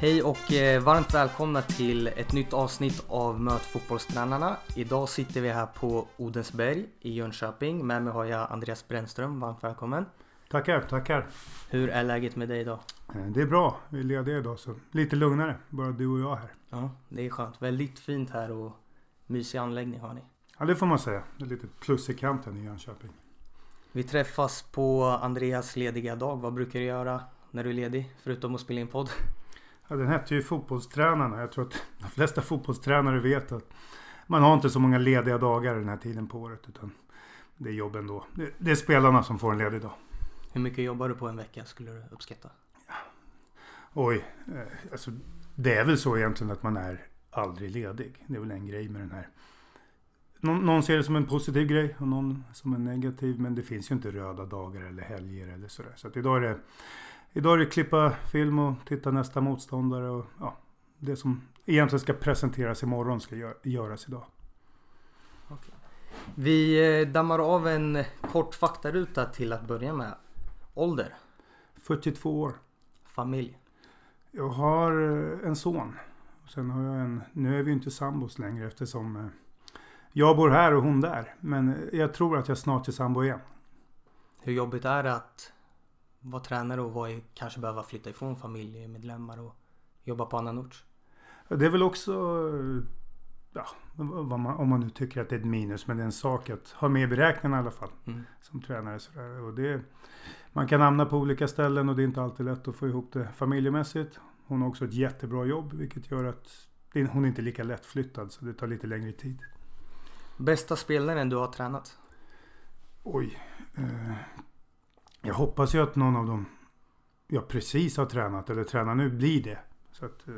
Hej och eh, varmt välkomna till ett nytt avsnitt av Möt fotbollstränarna. Idag sitter vi här på Odensberg i Jönköping. Med mig har jag Andreas Brännström. Varmt välkommen. Tackar, tackar. Hur är läget med dig idag? Eh, Det är bra. Vi är lediga idag så lite lugnare. Bara du och jag här. Ja, det är skönt. Väldigt fint här och mysig anläggning har ni. Ja, det får man säga. Det är lite plus i kanten i Jönköping. Vi träffas på Andreas lediga dag. Vad brukar du göra när du är ledig? Förutom att spela in podd. Ja, den hette ju Fotbollstränarna. Jag tror att de flesta fotbollstränare vet att man har inte så många lediga dagar den här tiden på året. Utan det är jobben då. Det, är spelarna som får en ledig dag. Hur mycket jobbar du på en vecka skulle du uppskatta? Oj, eh, alltså det är väl så egentligen att man är aldrig ledig. Det är väl en grej med den här. Någon, någon ser det som en positiv grej och någon som en negativ. Men det finns ju inte röda dagar eller helger eller sådär. Så att idag är det Idag är det klippa film och titta nästa motståndare och ja, det som egentligen ska presenteras imorgon ska gö- göras idag. Vi eh, dammar av en kort faktaruta till att börja med. Ålder, 42 år. familj, Jag har eh, en son. Sen har jag en, nu är vi inte sambos längre eftersom eh, jag bor här och hon där. Men jag tror att jag snart är sambo igen. Hur jobbigt är det att vara tränare och vara, i- kanske behöva flytta ifrån familjemedlemmar och jobba på annan ort? Det är väl också, ja, man, om man nu tycker att det är ett minus, men det är en sak att ha med i beräkningen i alla fall. Mm. som tränare. Sådär. Och det, man kan hamna på olika ställen och det är inte alltid lätt att få ihop det familjemässigt. Hon har också ett jättebra jobb vilket gör att hon är inte lika lättflyttad så det tar lite längre tid. Bästa spelaren du har tränat? Oj. Eh, jag hoppas ju att någon av dem jag precis har tränat eller tränar nu blir det. Så att, eh,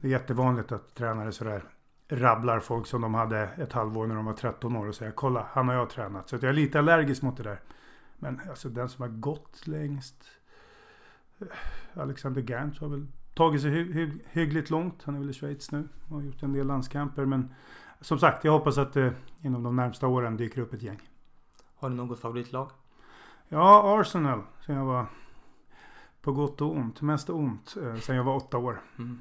det är jättevanligt att tränare sådär rabblar folk som de hade ett halvår när de var 13 år och säger kolla han har jag tränat. Så att jag är lite allergisk mot det där. Men alltså den som har gått längst eh, Alexander Gantz har väl tagit sig hy- hy- hyggligt långt. Han är väl i Schweiz nu och har gjort en del landskamper. Men som sagt, jag hoppas att det inom de närmsta åren dyker upp ett gäng. Har du något favoritlag? Ja, Arsenal. Sen jag var på gott och ont. Mest ont. eh, Sen jag var åtta år. Mm.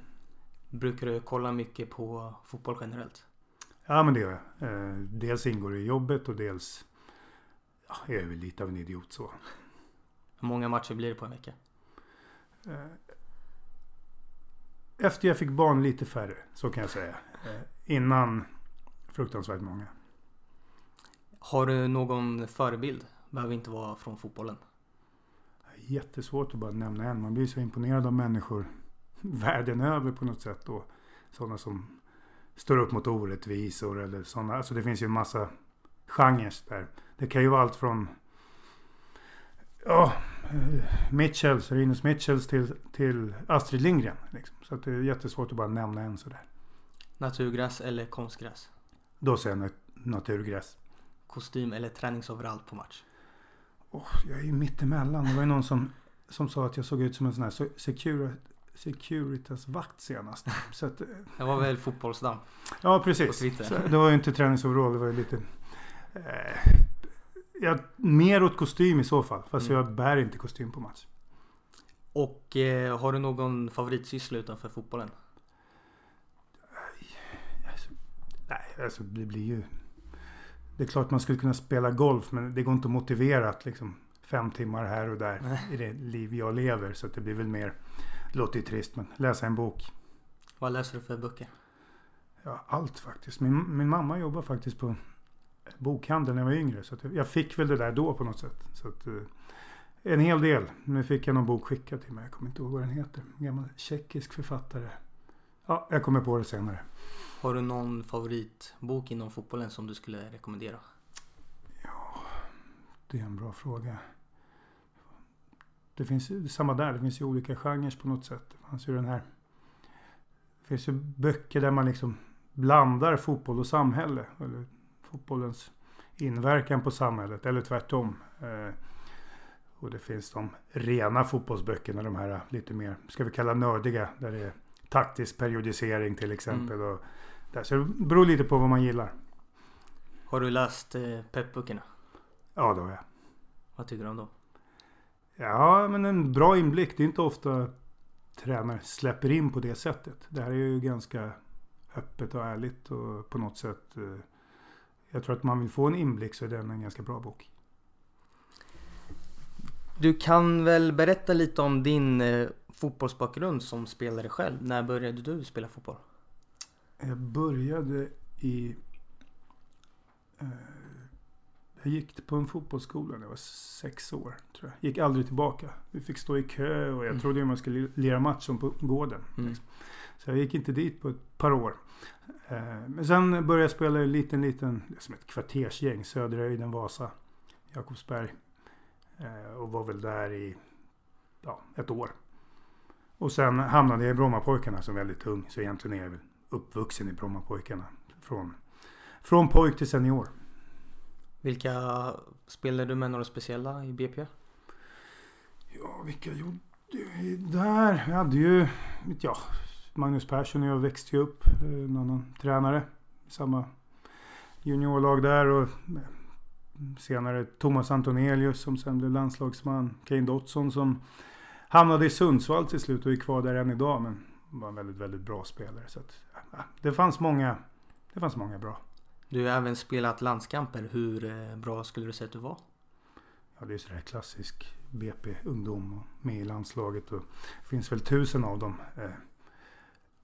Brukar du kolla mycket på fotboll generellt? Ja, men det gör jag. Eh, Dels ingår det i jobbet och dels ja, jag är väl lite av en idiot så. Hur många matcher blir det på en vecka? Eh, Efter jag fick barn lite färre, så kan jag säga. Eh, Innan fruktansvärt många. Har du någon förebild? Behöver inte vara från fotbollen. Jättesvårt att bara nämna en. Man blir så imponerad av människor världen över på något sätt. Och sådana som står upp mot orättvisor eller sådana. Alltså det finns ju en massa genrer där. Det kan ju vara allt från ja, Mitchells, Rinus Mitchells till, till Astrid Lindgren. Liksom. Så det är jättesvårt att bara nämna en sådär. Naturgräs eller konstgräs? Då säger jag nat- naturgräs. Kostym eller träningsoverallt på match? Åh, jag är ju mittemellan. Det var ju någon som, som sa att jag såg ut som en sån här so- securi- Securitas-vakt senast. Så att, eh, Det var väl fotbollsdamm? ja, precis. Så det var ju inte träningsoverall. Det var ju lite... Eh, jag, mer åt kostym i så fall. Fast Mm. jag bär inte kostym på match. Och eh, har du någon favoritsyssla utanför fotbollen? Nej, alltså det blir ju... Det är klart man skulle kunna spela golf men det går inte att motivera att liksom fem timmar här och där Nej. i det liv jag lever. Så det blir väl mer... Det låter ju trist men läsa en bok. Vad läser du för böcker? Ja, allt faktiskt. Min, min mamma jobbar faktiskt på bokhandel när jag var yngre. Så jag fick väl det där då på något sätt. Så att, eh, en hel del. Nu fick jag någon bok skickad till mig. Jag kommer inte ihåg vad den heter. En gammal tjeckisk författare. Ja, jag kommer på det senare. Har du någon favoritbok inom fotbollen som du skulle rekommendera? Det är en bra fråga. Det finns samma där. Det finns ju olika genrer på något sätt. Det fanns ju den här. Det finns ju böcker där man liksom blandar fotboll och samhälle. Eller fotbollens inverkan på samhället. Eller tvärtom. Eh, och det finns de rena fotbollsböckerna. De här lite mer, ska vi kalla nördiga. Där det är taktisk periodisering till exempel. Och där. Så det beror lite på vad man gillar. Har du läst eh, peppböckerna? Ja, det har jag. Vad tycker du om dem? Ja, men en bra inblick. Det är inte ofta tränare släpper in på det sättet. Det här är ju ganska öppet och ärligt och på något sätt. Eh, jag tror att man vill få en inblick så är den en ganska bra bok. Du kan väl berätta lite om din eh, fotbollsbakgrund som spelare själv. När började du spela fotboll? Jag började i... Eh, jag gick på en fotbollsskola när jag var sex år. Tror jag. Gick aldrig tillbaka. Vi fick stå i kö och jag mm. trodde man skulle lira match som på gården. Mm. Liksom. Så jag gick inte dit på ett par år. Eh, men sen började jag spela i en liten, liten, som ett kvartersgäng. Söderhöjden, Vasa, Jakobsberg. Eh, och var väl där i ja, ett år. Och sen hamnade jag i Brommapojkarna som väldigt ung. Så egentligen är jag väl uppvuxen i Brommapojkarna. Från, från pojk till senior. Vilka spelade du med några speciella i BP? Ja, vilka gjorde där? Jag hade ju, ja, Magnus Persson och jag växte ju upp. Eh, en annan tränare samma juniorlag där. Och eh, senare Thomas Antonelius som sen blev landslagsman. Kane Dotson som hamnade i Sundsvall till slut och är kvar där än idag. Men var en väldigt, väldigt bra spelare. Så att, ja, det fanns många, det fanns många bra. Du har även spelat landskamper. Hur eh, bra skulle du säga att du var? Ja, det är sådär klassisk BP-ungdom med i landslaget. Och det finns väl tusen av dem.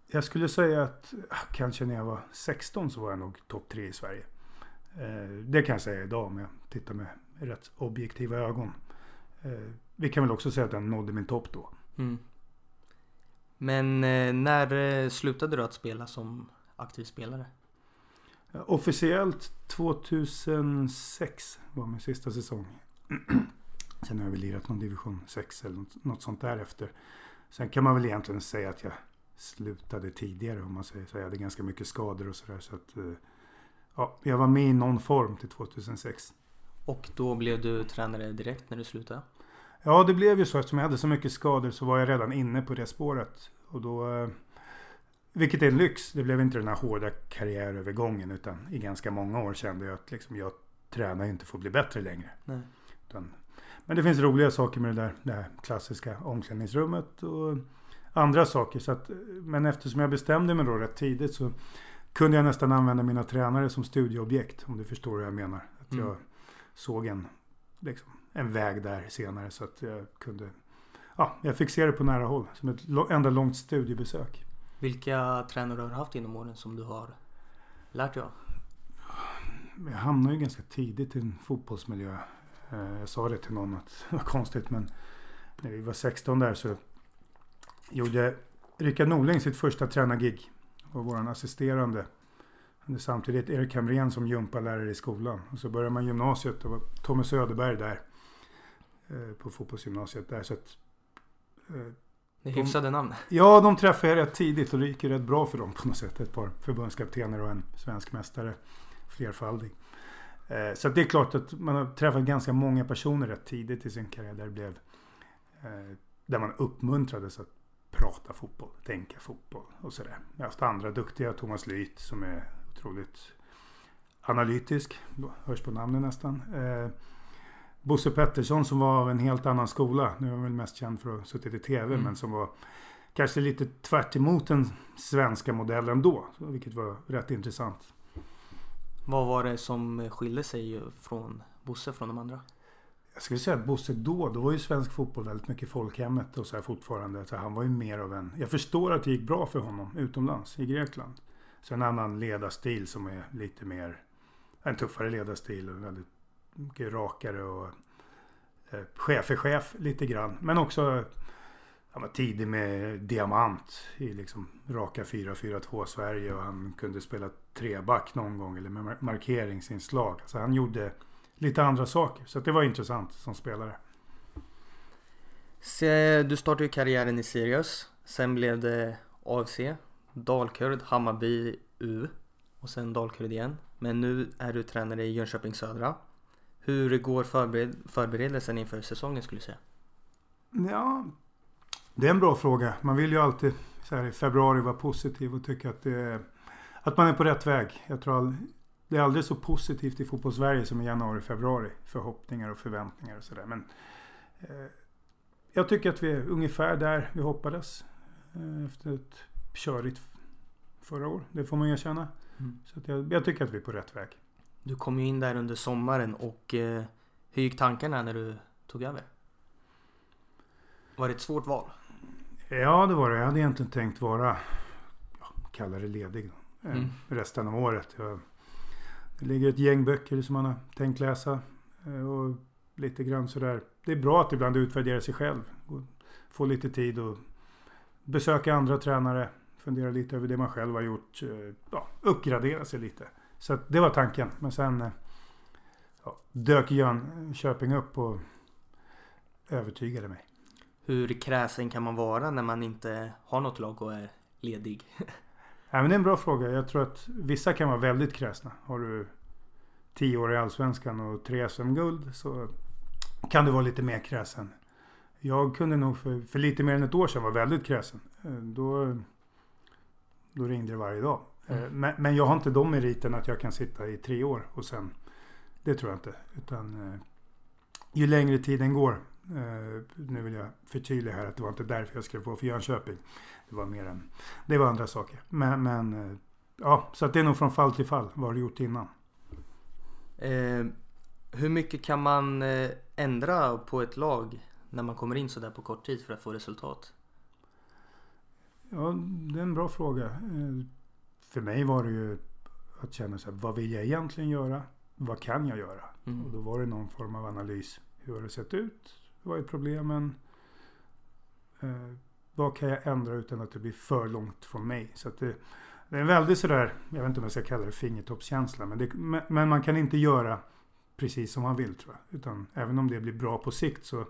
Jag skulle säga att kanske när jag var 16 så var jag nog topp 3 i Sverige. Eh, det kan jag säga idag om jag tittar med rätt objektiva ögon. Eh, vi kan väl också säga att jag nådde min topp då. Mm. Men eh, när slutade du att spela som aktiv spelare? Officiellt 2006 var min sista säsong. Sen har jag väl lirat någon division 6 eller något sånt där efter. Sen kan man väl egentligen säga att jag slutade tidigare om man säger så. Jag hade ganska mycket skador och sådär. Så att, eh, ja, jag var med i någon form till 2006. Och då blev du tränare direkt när du slutade? Ja, det blev ju så. Eftersom jag hade så mycket skador så var jag redan inne på det spåret. Och då, eh, vilket är en lyx. Det blev inte den här hårda karriärövergången. Utan i ganska många år kände jag att liksom, jag tränar inte för att bli bättre längre. Utan, men det finns roliga saker med det där, det här klassiska omklädningsrummet. Och andra saker. Så att, men eftersom jag bestämde mig då rätt tidigt så kunde jag nästan använda mina tränare som studieobjekt. Om du förstår vad jag menar. Att mm. Jag såg en, liksom, en väg där senare så att jag kunde... Ja, jag fick se det på nära håll. Som ett enda långt studiebesök. Vilka tränare har du haft inom åren som du har lärt dig av? Jag hamnade ju ganska tidigt i en fotbollsmiljö. Eh, jag sa det till någon att det var konstigt men när vi var 16 där så gjorde Rickard Norling sitt första tränargig. Och vår assisterande. Han är samtidigt Erik Hamrén som gympalärare i skolan. Och så började man gymnasiet. Det var Tommy Söderberg där. Eh, på fotbollsgymnasiet där. Så att, eh, är hyfsade namn. Ja, de träffade jag rätt tidigt och det gick ju rätt bra för dem på något sätt. Ett par förbundskaptener och en svensk mästare. Flerfaldig. Eh, så det är klart att man har träffat ganska många personer rätt tidigt i sin karriär. Där, blev, där man uppmuntrades att prata fotboll, tänka fotboll och sådär. Jag har haft andra duktiga, Thomas Lyth som är otroligt analytisk, hörs på namnet nästan. Bosse Pettersson som var av en helt annan skola. Nu är han väl mest känd för att ha suttit i TV mm. men som var kanske lite tvärt den svenska modellen då. Vilket var rätt intressant. Vad var det som skilde sig från Bosse från de andra? jag skulle säga att Bosse då, då var ju svensk fotboll väldigt mycket folkhemmet och så här fortfarande. Så han var ju mer av en... Jag förstår att det gick bra för honom utomlands, i Grekland. Så en annan ledarstil som är lite mer... En tuffare ledarstil och väldigt mycket rakare och... Eh, chef är chef lite grann. Men också... Han var tidig med diamant i liksom raka 4-4-2 Sverige och han kunde spela treback någon gång eller med markeringsinslag. Så han gjorde lite andra saker. Så det var intressant som spelare. du startade ju karriären i Sirius. Sen blev det AFC, Dalkurd, Hammarby U och sen Dalkurd igen. Men nu är du tränare i Jönköping Södra. Hur går förbered förberedelsen inför säsongen skulle du säga? Ja, det är en bra fråga. Man vill ju alltid så här, i februari vara positiv och tycka att, det, att man är på rätt väg. Jag tror det är aldrig så positivt i fotbollssverige som i januari, februari. Förhoppningar och förväntningar och sådär. Men eh, jag tycker att vi är ungefär där vi hoppades. eh, efter ett körigt förra år. Det får man erkänna. Mm. Så jag, jag tycker att vi är på rätt väg. Du kom ju in där under sommaren och eh, hur gick tankarna när du tog över? Var det ett svårt val? Ja, det var det. Jag hade egentligen tänkt vara, ja, kalla det ledig då, eh, Mm. resten av året. Jag, det ligger ett gäng böcker som man har tänkt läsa. eh, Och lite grann sådär. Det är bra att ibland utvärdera sig själv. och Få lite tid och besöka andra tränare. Fundera lite över det man själv har gjort. eh, Ja, uppgradera sig lite. Så det var tanken. Men sen eh, ja, dök Jönköping upp och övertygade mig. Hur kräsen kan man vara när man inte har något lag och är ledig? Ja, men det är en bra fråga. Jag tror att vissa kan vara väldigt kräsna. Har du tio år i Allsvenskan och tre SM-guld så kan du vara lite mer kräsen. Jag kunde nog för, för lite mer än ett år sedan vara väldigt kräsen. Eh, Då, då ringde det varje dag. Eh, Mm. Men, men jag har inte de meriterna att jag kan sitta i tre år och sen... Det tror jag inte. Utan eh, ju längre tiden går. eh, Nu vill jag förtydliga här att det var inte därför jag skrev på för Jönköping. Det var mer än... Det var andra saker. Men, men eh, ja, så att det är nog från fall till fall. Vad har du gjort innan? Eh, hur mycket kan man eh, ändra på ett lag när man kommer in sådär på kort tid för att få resultat? Ja, det är en bra fråga. För mig var det ju att känna så här, vad vill jag egentligen göra? Vad kan jag göra? Och Mm. då var det någon form av analys. Hur har det sett ut? Vad är problemen? Eh, vad kan jag ändra utan att det blir för långt från mig? Så att det, det är en väldigt sådär, jag vet inte om jag ska kalla det fingertoppskänsla. Men, det, men man kan inte göra precis som man vill tror jag. Utan även om det blir bra på sikt så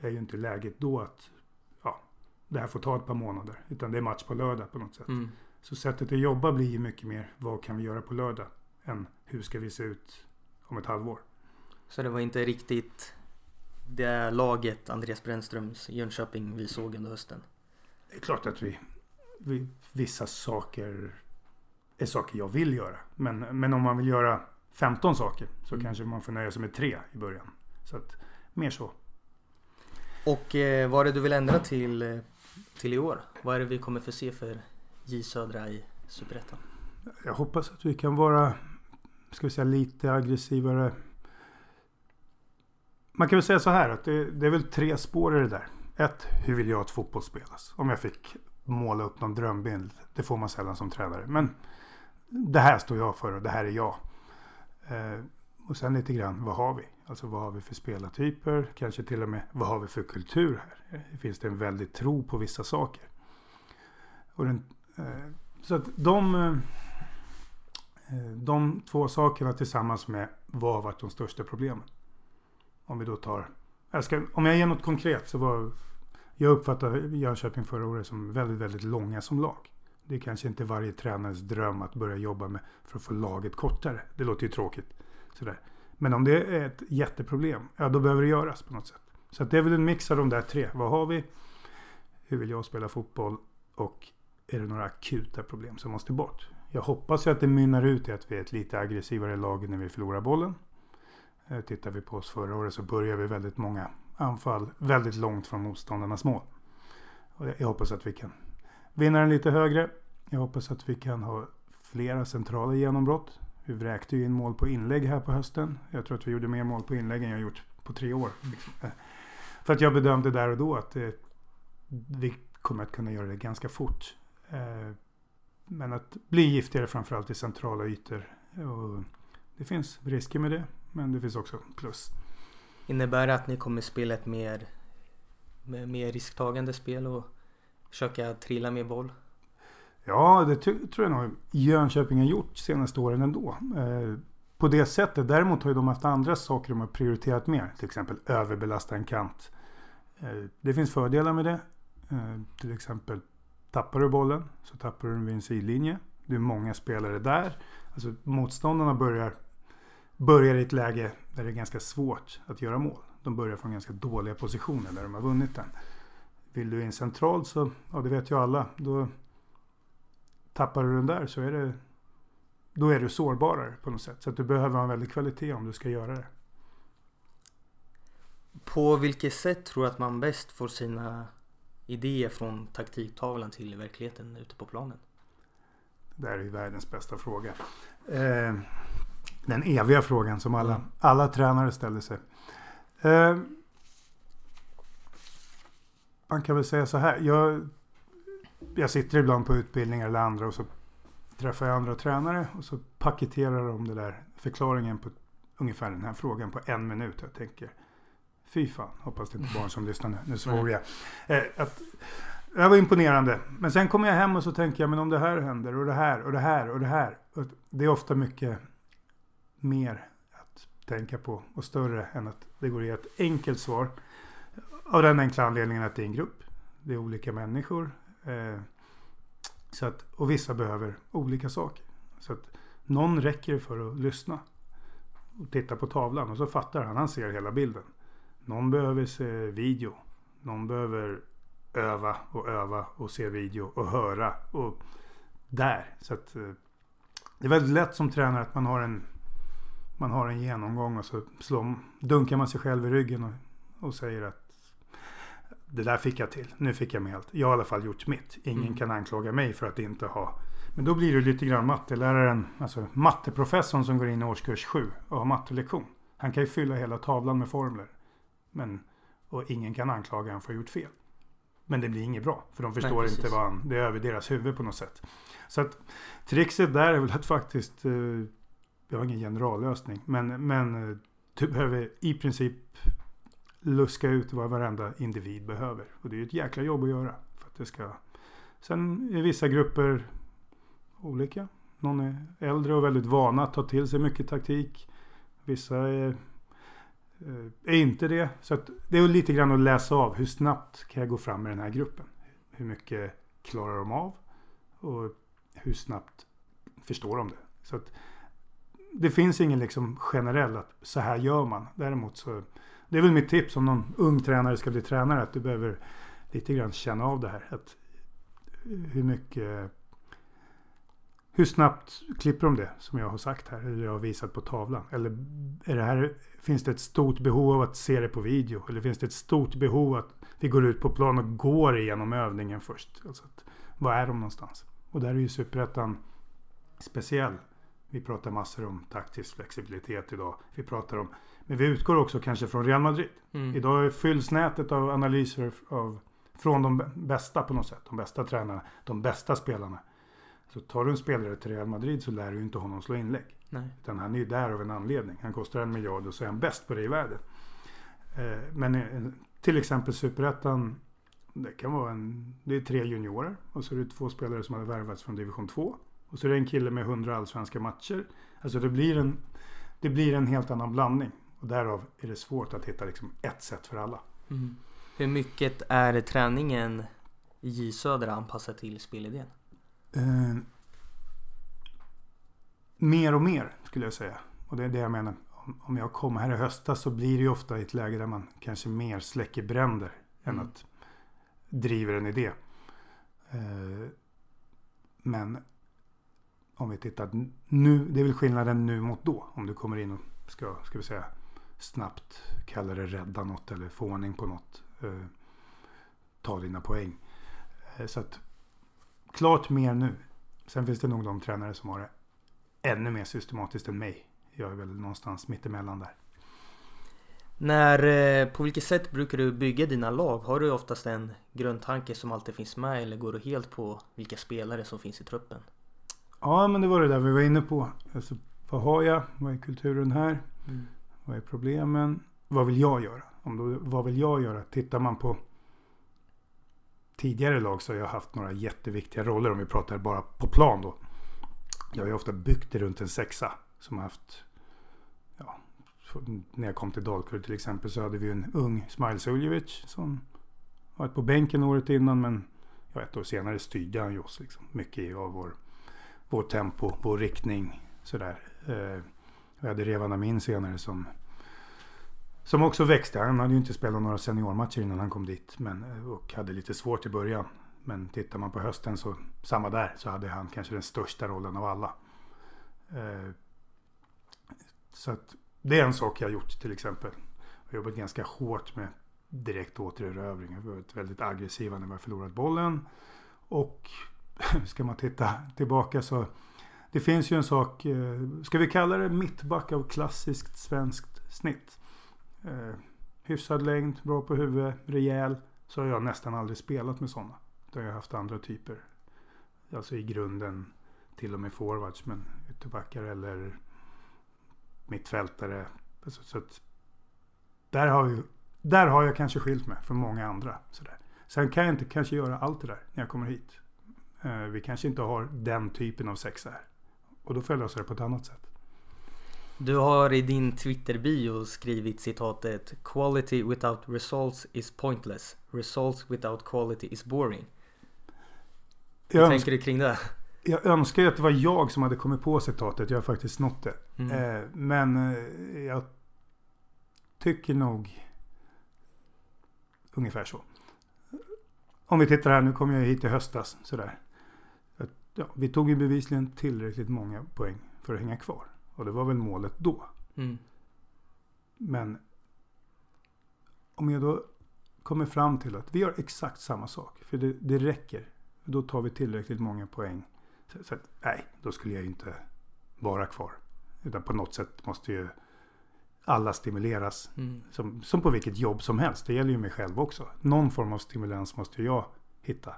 är ju inte läget då att ja, det här får ta ett par månader. Utan det är match på lördag på något sätt. Mm. Så sättet att jobba blir ju mycket mer vad kan vi göra på lördag än hur ska vi se ut om ett halvår. Så det var inte riktigt det laget Andreas Brännströms Jönköping vi såg under hösten? Det är klart att vi, vi vissa saker är saker jag vill göra. Men, men om man vill göra 15 saker så Mm. kanske man får nöja sig med tre i början. Så att mer så. Och eh, vad är det du vill ändra till, eh, till i år? Vad är det vi kommer få se för J Södra i Superettan? Jag hoppas att vi kan vara, ska vi säga lite aggressivare. Man kan väl säga så här att det, det är väl tre spår i det där. Ett, hur vill jag att fotboll spelas? Om jag fick måla upp någon drömbild. Det får man sällan som tränare. Men det här står jag för och det här är jag. Eh, och sen lite grann, vad har vi? Alltså vad har vi för spelartyper? Kanske till och med, vad har vi för kultur här? Finns det en väldig tro på vissa saker? Och den, Eh, så att de, eh, eh, de två sakerna tillsammans med vad har varit de största problemen? Om vi då tar, jag ska, om jag ger något konkret så var, jag uppfattar Jönköping förra året som väldigt, väldigt långa som lag. Det är kanske inte varje tränares dröm att börja jobba med för att få laget kortare. Det låter ju tråkigt. Sådär. Men om det är ett jätteproblem, ja då behöver det göras på något sätt. Så att det är väl en mix av de där tre. Vad har vi? Hur vill jag spela fotboll? Och är det några akuta problem som måste bort? Jag hoppas ju att det mynnar ut i att vi är ett lite aggressivare lag när vi förlorar bollen. Eh, tittar vi på oss förra året så börjar vi väldigt många anfall väldigt långt från motståndarnas mål. Och jag hoppas att vi kan vinna den lite högre. Jag hoppas att vi kan ha flera centrala genombrott. Vi vräkte ju in mål på inlägg här på hösten. Jag tror att vi gjorde mer mål på inlägg än jag gjort på tre år. Eh, för att jag bedömde där och då att eh, vi kommer att kunna göra det ganska fort. Eh, Men att bli giftigare framförallt i centrala ytor. Och det finns risker med det. Men det finns också plus. Innebär det att ni kommer spela ett mer, mer risktagande spel och försöka trilla mer boll? Ja, det tror jag nog Jönköping har gjort senaste åren ändå. Eh, på det sättet. Däremot har ju de haft andra saker de har prioriterat mer. Till exempel överbelasta en kant. Eh, det finns fördelar med det. Eh, till exempel tappar du bollen så tappar du den vid en sidlinje. Det är många spelare där. Alltså motståndarna börjar, börjar i ett läge där det är ganska svårt att göra mål. De börjar från ganska dåliga positioner där de har vunnit den. Vill du in centralt så, ja det vet ju alla. Då tappar du den där så är det då är du sårbarare på något sätt. Så att du behöver ha en väldig kvalitet om du ska göra det. På vilket sätt tror du att man bäst får sina idéer från taktiktavlan till verkligheten ute på planen? Det här är ju världens bästa fråga. Eh, den eviga frågan som alla, Mm. alla tränare ställer sig. Eh, man kan väl säga så här. Jag, jag sitter ibland på utbildningar eller andra och så träffar jag andra tränare och så paketerar de det där förklaringen på ungefär den här frågan på en minut. Jag tänker fy fan, hoppas det inte är barn som lyssnar nu. Nu svor jag. Eh, att, det var imponerande. Men sen kommer jag hem och så tänker jag, men om det här händer och det här och det här och det här. Och det är ofta mycket mer att tänka på och större än att det går att ge ett enkelt svar. Av den enkla anledningen att det är en grupp. Det är olika människor. Eh, så att, och vissa behöver olika saker. Så att någon räcker för att lyssna. Och titta på tavlan och så fattar han. Han ser hela bilden. Någon behöver se video. Någon behöver öva och öva och se video och höra. Och där. Så att eh, det är väldigt lätt som tränare att man har en man har en genomgång och så slår, dunkar man sig själv i ryggen och, och säger att det där fick jag till. Nu fick jag med allt. Jag har i alla fall gjort mitt. Ingen Mm. kan anklaga mig för att inte ha. Men då blir det lite grann matteläraren, alltså matteprofessorn som går in i årskurs 7 och har mattelektion. Han kan ju fylla hela tavlan med formler. Men, och ingen kan anklaga honom för att ha gjort fel. Men det blir inget bra. För de förstår precis. inte vad han, det är över deras huvud på något sätt. Så att trixet där är väl att faktiskt, eh, jag har ingen generallösning, men, men eh, du behöver i princip luska ut vad varenda individ behöver. Och det är ju ett jäkla jobb att göra. För att det ska... Sen är vissa grupper olika. Någon är äldre och väldigt vana att ta till sig mycket taktik. Vissa är, Eh, är inte det. Så att det är lite grann att läsa av. Hur snabbt kan jag gå fram med den här gruppen? Hur mycket klarar de av? Och hur snabbt förstår de det? Så att det finns ingen liksom generell att så här gör man. Däremot så det är väl mitt tips om någon ung tränare ska bli tränare. Att du behöver lite grann känna av det här. Att hur mycket... Hur snabbt klipper de det som jag har sagt här? Eller jag har visat på tavlan? Eller är det här, finns det ett stort behov av att se det på video? Eller finns det ett stort behov att vi går ut på plan och går igenom övningen först? Alltså att, var är de någonstans? Och där är ju Superettan speciell. Vi pratar massor om taktisk flexibilitet idag. Vi pratar om men vi utgår också kanske från Real Madrid. Mm. Idag fylls nätet av analyser av, från de bästa på något sätt. De bästa tränarna, de bästa spelarna. Så tar du en spelare till Real Madrid så lär du inte honom slå inlägg. Nej. Utan han är ju där av en anledning. Han kostar en miljard och så är han bäst på det i världen. Eh, Men eh, till exempel Superettan. Det kan vara en... Det är tre juniorer. Och så är det två spelare som har värvats från division 2. Och så är det en kille med 100 allsvenska matcher. Alltså det blir en... Det blir en helt annan blandning. Och därav är det svårt att hitta liksom ett sätt för alla. Mm. Hur mycket är träningen J Södra anpassad till spelidén? Eh, mer och mer skulle jag säga. Och det är det jag menar. Om- jag kommer här i höstas så blir det ju ofta i ett läge där man kanske mer släcker bränder än Mm. att driver en idé. Eh, men om vi tittar nu, det är väl skillnaden nu mot då. Om du kommer in och ska, ska vi säga, snabbt kalla det rädda något eller få ordning på något. Eh, ta dina poäng. Eh, så att klart mer nu. Sen finns det nog de tränare som har det ännu mer systematiskt än mig. Jag är väl någonstans mittemellan där. När, eh, på vilket sätt brukar du bygga dina lag? Har du oftast en grundtanke som alltid finns med eller går du helt på vilka spelare som finns i truppen? Ja, men det var det där vi var inne på. Alltså, vad har jag? Vad är kulturen här? Vad är problemen? Vad vill jag göra? Om då, vad vill jag göra? Tittar man på tidigare lag så har jag haft några jätteviktiga roller om vi pratar bara på plan då. Jag har ju ofta byggt det runt en sexa som har haft ja, när jag kom till Dalkurd till exempel så hade vi en ung Smile Suljevic som varit på bänken året innan men ja, ett år senare styrde han ju oss liksom, mycket av vår, vår tempo, vår riktning sådär. Eh, vi hade Revan Amin senare som som också växte. Han hade ju inte spelat några seniormatcher innan han kom dit. Men, eh, och hade lite svårt i början. Men tittar man på hösten så, samma där, så hade han kanske den största rollen av alla. Eh, så att det är en sak jag har gjort till exempel. Jag har jobbat ganska hårt med direkt återerövring. Vi har varit väldigt aggressiva när vi har förlorat bollen. Och ska man titta tillbaka så det finns ju en sak, eh, ska vi kalla det mittback av klassiskt svenskt snitt. Eh, hyfsad längd, bra på huvudet, rejäl. Så har jag nästan aldrig spelat med sådana. Då har jag haft andra typer. Alltså i grunden till och med forwards, men ytterbackar eller mittfältare. Så, så att, där, har vi, där har jag kanske skilt mig från många andra. Sådär. Sen kan jag inte kanske göra allt det där när jag kommer hit. Eh, vi kanske inte har den typen av sexa här. Och då får jag lösa det på ett annat sätt. Du har i din Twitter-bio skrivit citatet Quality without results is pointless. Results without quality is boring. Hur Jag, tänker du kring det? jag önskar ju att det var jag som hade kommit på citatet. Jag har faktiskt snott det. Mm. Eh, men eh, jag tycker nog ungefär så. Om vi tittar här, nu kom jag hit i höstas. Sådär. Att, ja, vi tog ju bevisligen tillräckligt många poäng för att hänga kvar. Och det var väl målet då. Mm. Men om jag då kommer fram till att vi gör exakt samma sak. För det, det räcker. Då tar vi tillräckligt många poäng. Så, så att, nej, då skulle jag ju inte vara kvar. Utan på något sätt måste ju alla stimuleras. Mm. Som, som på vilket jobb som helst. Det gäller ju mig själv också. Någon form av stimulans måste jag hitta.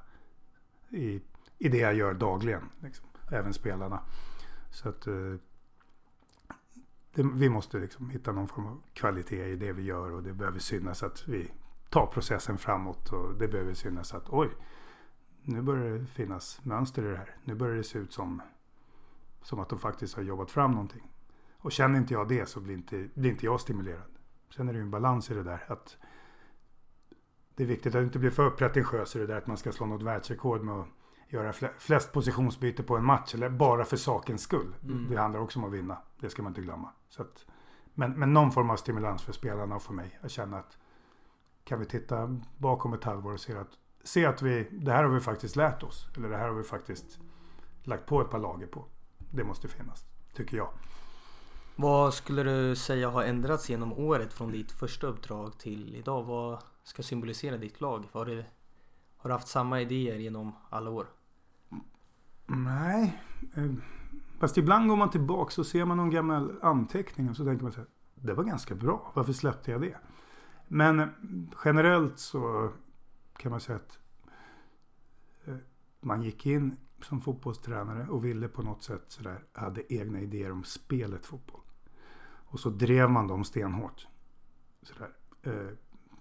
I, i det jag gör dagligen. Liksom. Även spelarna. Så att eh, det, vi måste liksom hitta någon form av kvalitet i det vi gör. Och det behöver synas att vi tar processen framåt. Och det behöver synas att oj, nu börjar det finnas mönster i det här. Nu börjar det se ut som, som att de faktiskt har jobbat fram någonting. Och känner inte jag det så blir inte, blir inte jag stimulerad. Sen är det ju en balans i det där. att Det är viktigt att inte bli för pretentiös i det där att man ska slå något världsrekord med att göra fle- flest positionsbyte på en match. Eller bara för sakens skull. Mm. Det handlar också om att vinna. Det ska man inte glömma. Så att, men, men någon form av stimulans för spelarna och för mig. Jag känner att kan vi titta bakom ett halvår och se att, se att vi, det här har vi faktiskt lärt oss. Eller det här har vi faktiskt lagt på ett par lager på. Det måste finnas, tycker jag. Vad skulle du säga har ändrats genom året från ditt första uppdrag till idag? Vad ska symbolisera ditt lag? Har du, har du haft samma idéer genom alla år? Nej. Eh, fast ibland går man tillbaka och ser man någon gammal anteckning och så tänker man så här. Det var ganska bra. Varför släppte jag det? Men eh, generellt så kan man säga att eh, man gick in som fotbollstränare och ville på något sätt sådär, hade egna idéer om spelet fotboll. Och så drev man dem stenhårt. Sådär.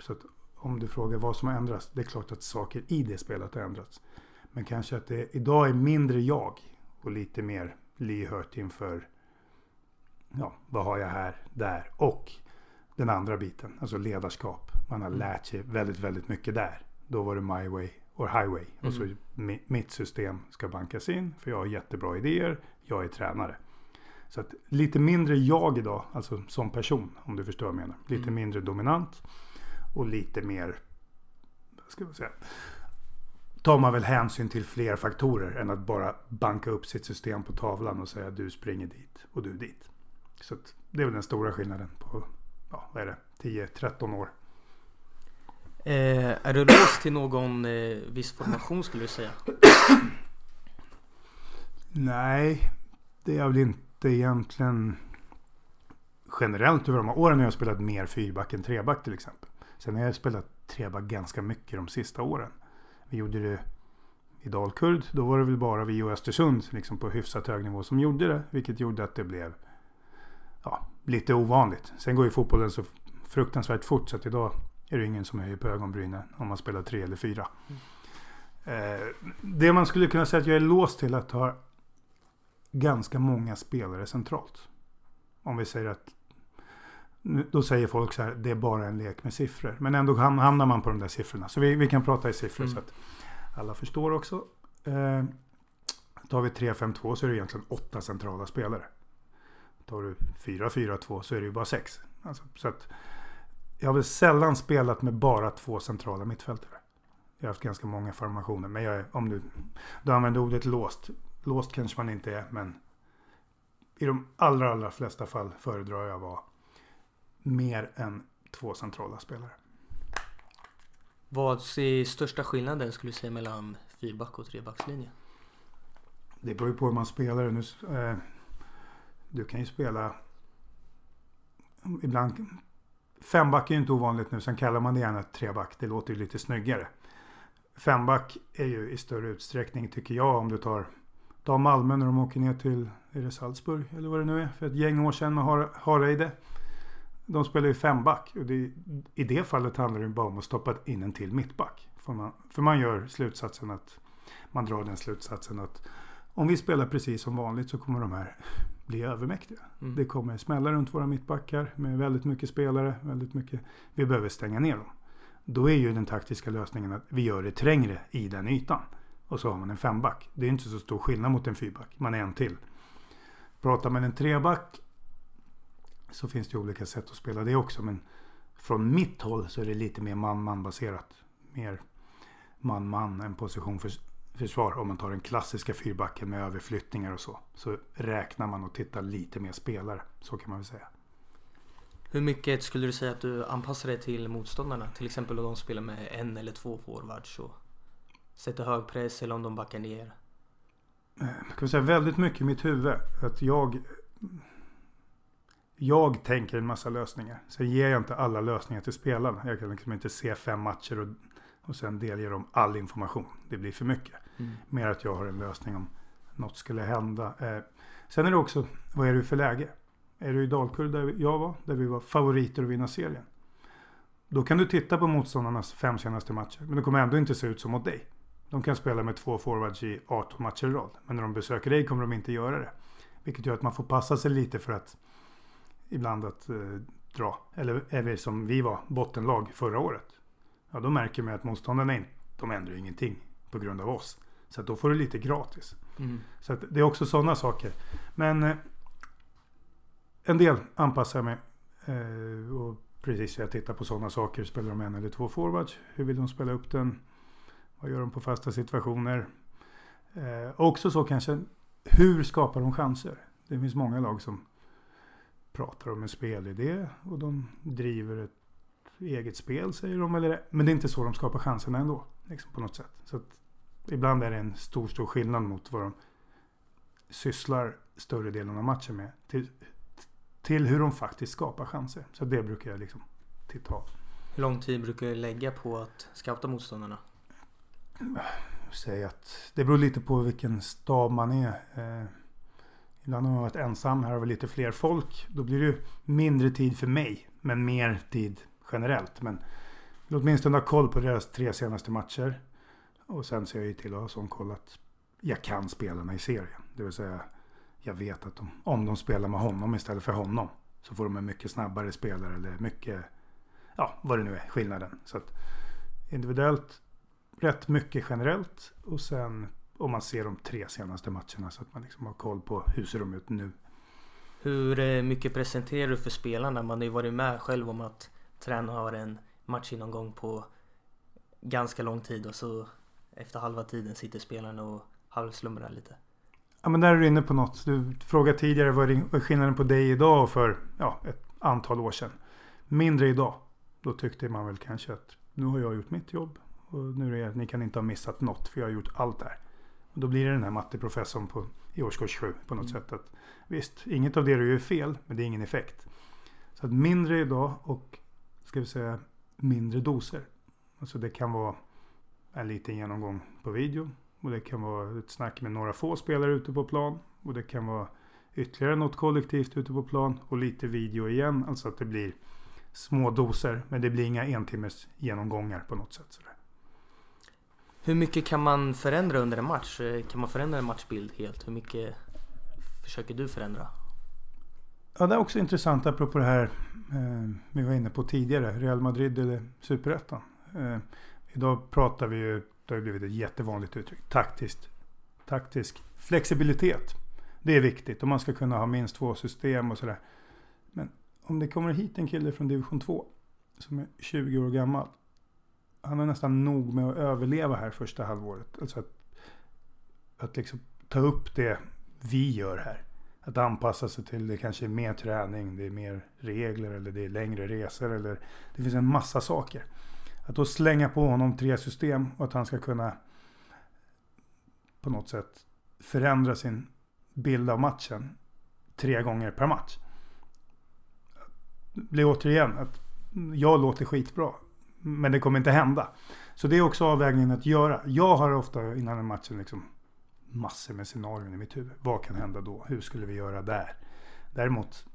Så att om du frågar vad som har ändrats. Det är klart att saker i det spelet har ändrats. Men kanske att det idag är mindre jag och lite mer lyhört inför ja, vad har jag här, där och den andra biten, alltså ledarskap. Man har Mm. lärt sig väldigt, väldigt mycket där. Då var det my way or highway. Och så Mm. mi- mitt system ska bankas in för jag har jättebra idéer, jag är tränare. Så att lite mindre jag idag, alltså som person, om du förstår vad jag menar. Lite Mm. mindre dominant och lite mer, vad ska man säga, tar man väl hänsyn till fler faktorer än att bara banka upp sitt system på tavlan och säga du springer dit och du dit. Så det är väl den stora skillnaden på, ja vad är det, 10-13 år. Eh, är du låst till någon eh, viss formation skulle du säga? Nej, det är jag väl inte egentligen generellt över de här åren har jag spelat mer fyrback än treback till exempel. Sen har jag spelat treback ganska mycket de sista åren. Vi gjorde det i Dalkurd. Då var det väl bara vi och Östersund liksom på hyfsat hög nivå som gjorde det. Vilket gjorde att det blev ja, lite ovanligt. Sen går ju fotbollen så fruktansvärt fort så att idag är det ingen som höjer på ögonbrynen om man spelar tre eller fyra. Eh, det man skulle kunna säga att jag är låst till att ha ganska många spelare centralt. Om vi säger att då säger folk så här, det är bara en lek med siffror. Men ändå ham- hamnar man på de där siffrorna. Så vi, vi kan prata i siffror Mm. så att alla förstår också. Eh, tar vi 3-5-2 så är det egentligen åtta centrala spelare. Tar du 4-4-2 så är det ju bara sex. Alltså, så att jag har väl sällan spelat med bara två centrala mittfältare. Jag har haft ganska många formationer. Men jag är, om du, du använder ordet låst. Låst kanske man inte är, men i de allra, allra flesta fall föredrar jag att vara mer än två centrala spelare. Vad är största skillnaden skulle du säga mellan fyrback och trebackslinje? Det beror ju på hur man spelar. Nu, eh, du kan ju spela ibland Femback är ju inte ovanligt nu. Sen kallar man det gärna treback. Det låter ju lite snyggare. Femback är ju i större utsträckning tycker jag om du tar Ta Malmö när de åker ner till är det Salzburg eller vad det nu är för ett gäng år sedan med Har Hareide. De spelar ju femback och det, i det fallet handlar det bara om att stoppa in en till mittback. För man, för man gör slutsatsen att man drar den slutsatsen att om vi spelar precis som vanligt så kommer de här bli övermäktiga. Mm. Det kommer smälla runt våra mittbackar med väldigt mycket spelare. Väldigt mycket. Vi behöver stänga ner dem. Då är ju den taktiska lösningen att vi gör det trängre i den ytan. Och så har man en femback. Det är inte så stor skillnad mot en fyrback. Man är en till. Pratar man en treback så finns det olika sätt att spela det också. Men från mitt håll så är det lite mer man-man baserat. Mer man-man än position för försvar. Om man tar den klassiska fyrbacken med överflyttningar och så. Så räknar man och tittar lite mer spelare. Så kan man väl säga. Hur mycket skulle du säga att du anpassar dig till motståndarna? Till exempel om de spelar med en eller två forwards och sätter hög press eller om de backar ner? Jag eh, kan säga väldigt mycket i mitt huvud. Att jag jag tänker en massa lösningar. Sen ger jag inte alla lösningar till spelarna. Jag kan liksom inte se fem matcher och, och sen delge dem all information. Det blir för mycket. Mm. Mer att jag har en lösning om något skulle hända. Eh, sen är det också, vad är du för läge? Är du i Dalkurd där jag var, där vi var favoriter att vinna serien. Då kan du titta på motståndarnas fem senaste matcher. Men det kommer ändå inte se ut som mot dig. De kan spela med två forwards i 18 matcher i rad. Men när de besöker dig kommer de inte göra det. Vilket gör att man får passa sig lite för att ibland att eh, dra. Eller, eller som vi var, bottenlag förra året. Ja, då märker man att motståndarna in, de ändrar ingenting på grund av oss. Så då får du lite gratis. Mm. Så det är också sådana saker. Men eh, en del anpassar jag mig. Eh, och precis, jag tittar på sådana saker. Spelar de en eller två forwards? Hur vill de spela upp den? Vad gör de på fasta situationer? Eh, också så kanske, hur skapar de chanser? Det finns många lag som pratar om en spelidé och de driver ett eget spel säger de. Eller, men det är inte så de skapar chanserna ändå. Liksom på något sätt. Så ibland är det en stor, stor skillnad mot vad de sysslar större delen av matchen med. Till, till hur de faktiskt skapar chanser. Så det brukar jag liksom titta av. Hur lång tid brukar du lägga på att scouta motståndarna? Säg att det beror lite på vilken stab man är. Ibland har man varit ensam. Här har vi lite fler folk. Då blir det mindre tid för mig. Men mer tid generellt. Men vill åtminstone ha koll på deras tre senaste matcher. Och sen ser jag ju till att ha sån koll att jag kan spelarna i serien. Det vill säga jag vet att de, om de spelar med honom istället för honom så får de en mycket snabbare spelare eller mycket, ja vad det nu är, skillnaden. Så att individuellt rätt mycket generellt och sen om man ser de tre senaste matcherna så att man liksom har koll på hur ser de ut nu. Hur eh, mycket presenterar du för spelarna? Man har ju varit med själv om att träna har en matchgenomgång på ganska lång tid och så efter halva tiden sitter spelarna och halvslumrar lite. Ja men där är du inne på något. Du frågade tidigare vad är skillnaden på dig idag och för ja, ett antal år sedan. Mindre idag. Då tyckte man väl kanske att nu har jag gjort mitt jobb. Och nu är det, ni kan inte ha missat något för jag har gjort allt där. Och då blir det den här matteprofessorn på, i årskurs 7 på något mm. sätt. Att, visst, inget av det du gör är fel, men det är ingen effekt. Så att mindre idag och ska vi säga mindre doser. Alltså det kan vara en liten genomgång på video. Och det kan vara ett snack med några få spelare ute på plan. Och det kan vara ytterligare något kollektivt ute på plan. Och lite video igen. Alltså att det blir små doser. Men det blir inga entimmers genomgångar på något sätt. Sådär. Hur mycket kan man förändra under en match? Eh, kan man förändra en matchbild helt? Hur mycket försöker du förändra? Ja, det är också intressant apropå det här eh, vi var inne på tidigare. Real Madrid eller Superettan. Eh, idag pratar vi ju, det har blivit ett jättevanligt uttryck, taktiskt. Taktisk flexibilitet. Det är viktigt om man ska kunna ha minst två system och sådär. Men om det kommer hit en kille från division 2 som är 20 år gammal han har nästan nog med att överleva här första halvåret. Alltså att, att liksom ta upp det vi gör här. Att anpassa sig till det kanske är mer träning, det är mer regler eller det är längre resor eller det finns en massa saker. Att då slänga på honom tre system och att han ska kunna på något sätt förändra sin bild av matchen tre gånger per match. Det blir återigen att jag låter skitbra. Men det kommer inte hända. Så det är också avvägningen att göra. Jag har ofta innan en match liksom massor med scenarion i mitt huvud. Vad kan hända då? Hur skulle vi göra där? Däremot,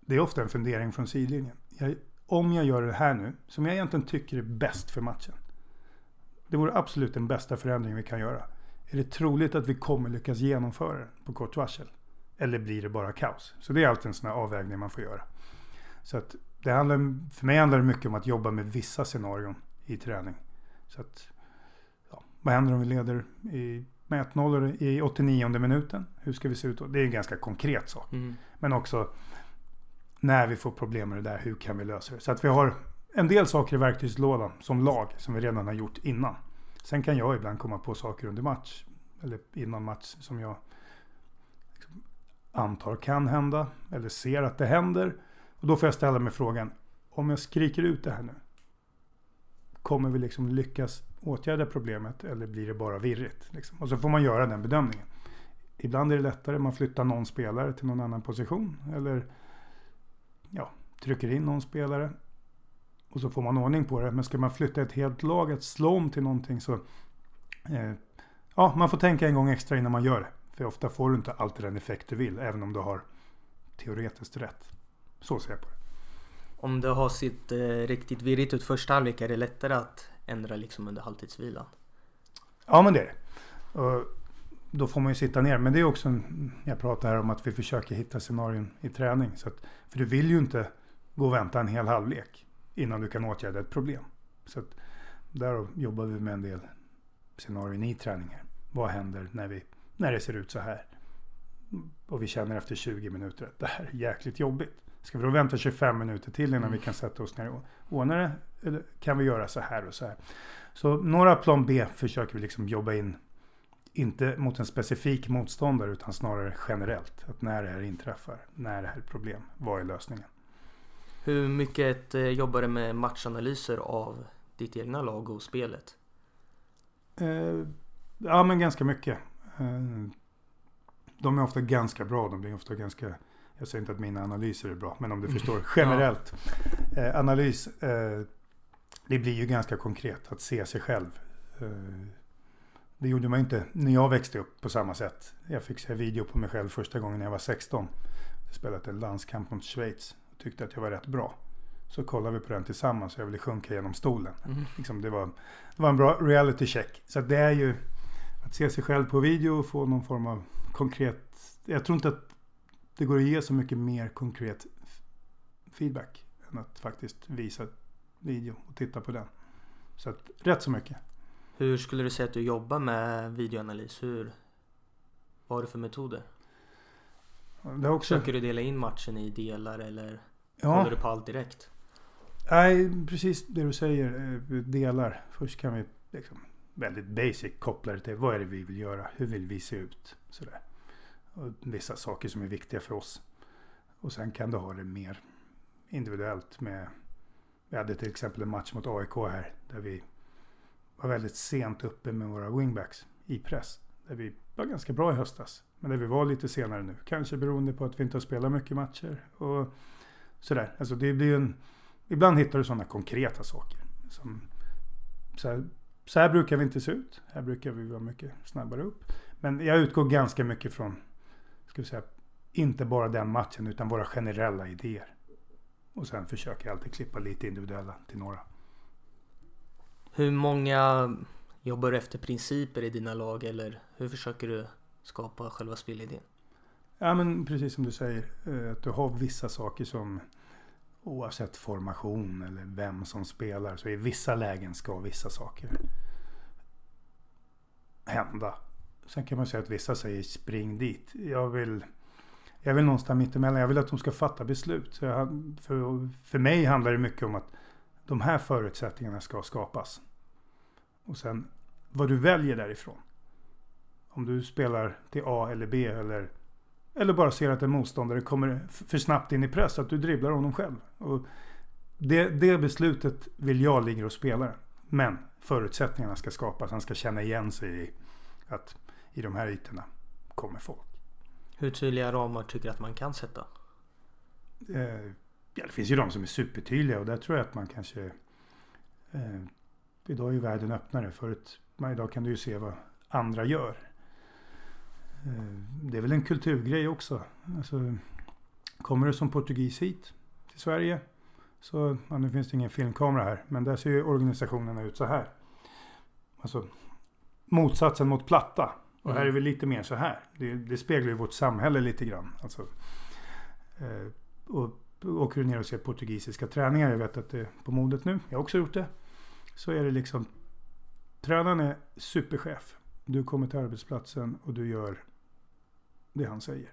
det är ofta en fundering från sidlinjen. Jag, om jag gör det här nu, som jag egentligen tycker är bäst för matchen. Det vore absolut den bästa förändringen vi kan göra. Är det troligt att vi kommer lyckas genomföra den på kort varsel? Eller blir det bara kaos? Så det är alltid en sån här avvägning man får göra. Så att det handlar, för mig handlar det mycket om att jobba med vissa scenarion i träning. Så att, ja, vad händer om vi leder i, med 1-0 i 89 minuten? Hur ska vi se ut då? Det är en ganska konkret sak. Mm. Men också när vi får problem med det där, hur kan vi lösa det? Så att vi har en del saker i verktygslådan som lag som vi redan har gjort innan. Sen kan jag ibland komma på saker under match eller innan match som jag antar kan hända eller ser att det händer. Och då får jag ställa mig frågan, om jag skriker ut det här nu, kommer vi liksom lyckas åtgärda problemet eller blir det bara virrigt? Liksom? Och så får man göra den bedömningen. Ibland är det lättare, man flyttar någon spelare till någon annan position eller ja, trycker in någon spelare och så får man ordning på det. Men ska man flytta ett helt lag att slå om till någonting så eh, ja, man får tänka en gång extra innan man gör det. För ofta får du inte alltid den effekt du vill, även om du har teoretiskt rätt. Så ser jag på det. Om det har sitt eh, riktigt virrigt ut första halvlek, är det lättare att ändra liksom under halvtidsvilan? Ja, men det är det. Och då får man ju sitta ner. Men det är också, en, jag pratar här om att vi försöker hitta scenarion i träning. Så att, för du vill ju inte gå och vänta en hel halvlek innan du kan åtgärda ett problem. Så att, där jobbar vi med en del scenarion i träningen. Vad händer när, vi, när det ser ut så här? Och vi känner efter 20 minuter att det här är jäkligt jobbigt. Ska vi då vänta 25 minuter till innan mm. vi kan sätta oss ner och ordna det? Eller kan vi göra så här och så här? Så några plan B försöker vi liksom jobba in. Inte mot en specifik motståndare utan snarare generellt. Att när det här inträffar, när det här är problem, vad är lösningen? Hur mycket eh, jobbar du med matchanalyser av ditt egna lag och spelet? Eh, ja men ganska mycket. Eh, de är ofta ganska bra. De blir ofta ganska jag säger inte att mina analyser är bra, men om du mm. förstår generellt. Eh, analys, eh, det blir ju ganska konkret att se sig själv. Eh, det gjorde man inte när jag växte upp på samma sätt. Jag fick se video på mig själv första gången när jag var 16. Jag spelade en landskamp mot Schweiz och tyckte att jag var rätt bra. Så kollade vi på den tillsammans och jag ville sjunka genom stolen. Mm. Liksom det, var, det var en bra reality check. Så det är ju att se sig själv på video och få någon form av konkret... Jag tror inte att det går att ge så mycket mer konkret feedback än att faktiskt visa video och titta på den. Så att rätt så mycket. Hur skulle du säga att du jobbar med videoanalys? Hur, vad har du för metoder? Det också... Försöker du dela in matchen i delar eller ja. håller du på allt direkt? Nej, precis det du säger. Eh, delar. Först kan vi liksom väldigt basic koppla det till vad är det vi vill göra? Hur vill vi se ut? Sådär. Och vissa saker som är viktiga för oss. Och sen kan du ha det mer individuellt med vi hade till exempel en match mot AIK här där vi var väldigt sent uppe med våra wingbacks i press. Där vi var ganska bra i höstas. Men där vi var lite senare nu. Kanske beroende på att vi inte har spelat mycket matcher. Och sådär. Alltså det blir en, ibland hittar du sådana konkreta saker. Som, så, här, så här brukar vi inte se ut. Här brukar vi vara mycket snabbare upp. Men jag utgår ganska mycket från ska vi säga, inte bara den matchen utan våra generella idéer. Och sen försöker jag alltid klippa lite individuella till några. Hur många jobbar du efter principer i dina lag eller hur försöker du skapa själva spelidén? Ja men precis som du säger, eh, att du har vissa saker som oavsett formation eller vem som spelar så i vissa lägen ska vissa saker hända. Sen kan man säga att vissa säger spring dit. Jag vill, jag vill någonstans mittemellan. Jag vill att de ska fatta beslut. Så jag, för, för mig handlar det mycket om att de här förutsättningarna ska skapas. Och sen vad du väljer därifrån. Om du spelar till A eller B eller, eller bara ser att en motståndare kommer för snabbt in i press. Att du dribblar honom själv. Och det, det beslutet vill jag ligga hos spelaren. Men förutsättningarna ska skapas. Han ska känna igen sig i att i de här ytorna kommer folk. Hur tydliga ramar tycker du att man kan sätta? Eh, ja, det finns ju de som är supertydliga och där tror jag att man kanske... Eh, idag är ju världen öppnare. Förut, idag kan du ju se vad andra gör. Eh, det är väl en kulturgrej också. Alltså, kommer du som portugis hit till Sverige så, ja, nu finns det ingen filmkamera här, men där ser ju organisationerna ut så här. Alltså motsatsen mot platta. Och här är vi lite mer så här. Det, det speglar ju vårt samhälle lite grann. Alltså, eh, och åker du ner och ser portugisiska träningar, jag vet att det är på modet nu, jag har också gjort det. Så är det liksom, tränaren är superchef. Du kommer till arbetsplatsen och du gör det han säger.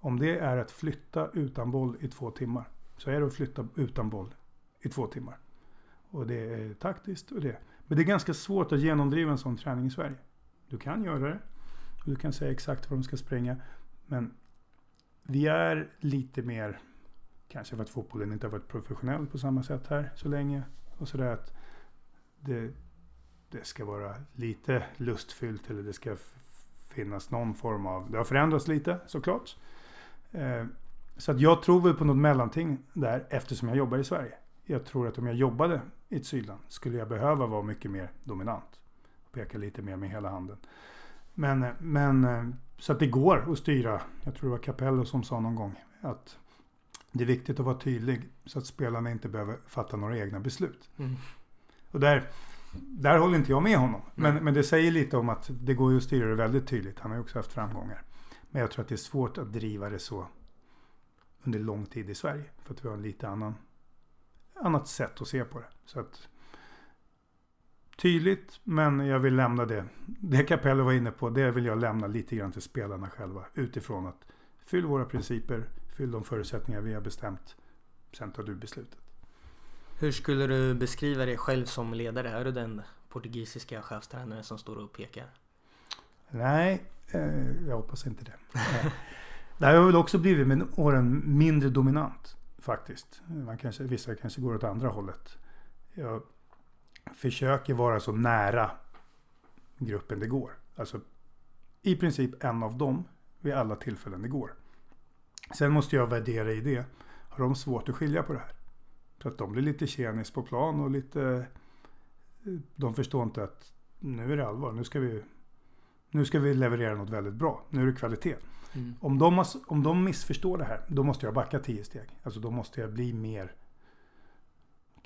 Om det är att flytta utan boll i två timmar, så är det att flytta utan boll i två timmar. Och det är taktiskt och det. Men det är ganska svårt att genomdriva en sån träning i Sverige. Du kan göra det. Och du kan säga exakt var de ska springa. Men vi är lite mer, kanske för att fotbollen inte har varit professionell på samma sätt här så länge. Och sådär att det, det ska vara lite lustfyllt eller det ska finnas någon form av... Det har förändrats lite såklart. Eh, så att jag tror väl på något mellanting där eftersom jag jobbar i Sverige. Jag tror att om jag jobbade i ett sydland skulle jag behöva vara mycket mer dominant. Peka lite mer med hela handen. Men, men så att det går att styra. Jag tror det var Capello som sa någon gång att det är viktigt att vara tydlig så att spelarna inte behöver fatta några egna beslut. Mm. Och där, där håller inte jag med honom. Men, mm. men det säger lite om att det går att styra det väldigt tydligt. Han har ju också haft framgångar. Men jag tror att det är svårt att driva det så under lång tid i Sverige. För att vi har en lite annan annat sätt att se på det. Så att, tydligt, men jag vill lämna det. Det Capello var inne på, det vill jag lämna lite grann till spelarna själva. Utifrån att fyll våra principer, fyll de förutsättningar vi har bestämt. Sen tar du beslutet. Hur skulle du beskriva dig själv som ledare? Är du den portugisiska chefstränaren som står och pekar? Nej, eh, jag hoppas inte det. det har väl också blivit med åren mindre dominant faktiskt. Man kanske, vissa kanske går åt andra hållet. Jag försöker vara så nära gruppen det går. Alltså i princip en av dem vid alla tillfällen det går. Sen måste jag värdera i det. Har de svårt att skilja på det här? Så att de blir lite tjenis på plan och lite... De förstår inte att nu är det allvar. Nu ska vi, nu ska vi leverera något väldigt bra. Nu är det kvalitet. Mm. Om, de, om de missförstår det här, då måste jag backa tio steg. Alltså då måste jag bli mer,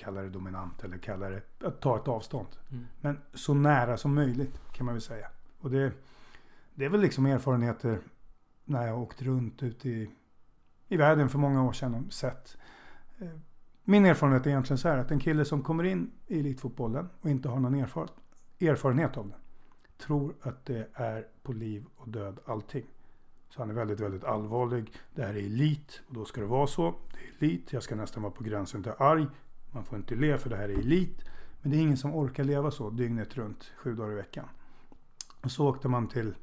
kalla det dominant eller kalla det, att ta ett avstånd. Mm. Men så nära som möjligt kan man väl säga. Och det, det är väl liksom erfarenheter när jag åkt runt ute i, i världen för många år sedan och sett. Eh, min erfarenhet är egentligen så här att en kille som kommer in i elitfotbollen och inte har någon erfar erfarenhet av den tror att det är på liv och död allting. Så han är väldigt, väldigt allvarlig. Det här är elit och då ska det vara så. Det är elit. Jag ska nästan vara på gränsen till arg. Man får inte le för det här är elit. Men det är ingen som orkar leva så dygnet runt, sju dagar i veckan. Och så åkte man till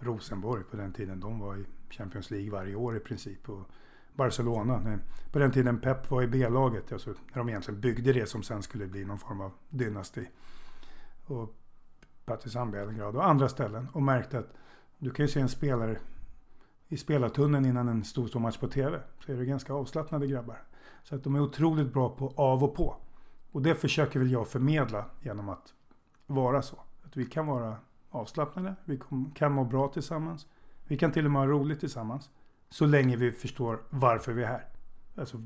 Rosenborg på den tiden. De var i Champions League varje år i princip. Och Barcelona. På den tiden Pep var i B-laget. Alltså när de egentligen byggde det som sen skulle bli någon form av dynasti. Och Partizan Belgrad och andra ställen. Och märkte att du kan ju se en spelare i spelartunneln innan en stor, stor match på TV. Så är det ganska avslappnade grabbar. Så att de är otroligt bra på av och på. Och det försöker väl jag förmedla genom att vara så. Att vi kan vara avslappnade, vi kan må bra tillsammans. Vi kan till och med ha roligt tillsammans. Så länge vi förstår varför vi är här. Alltså,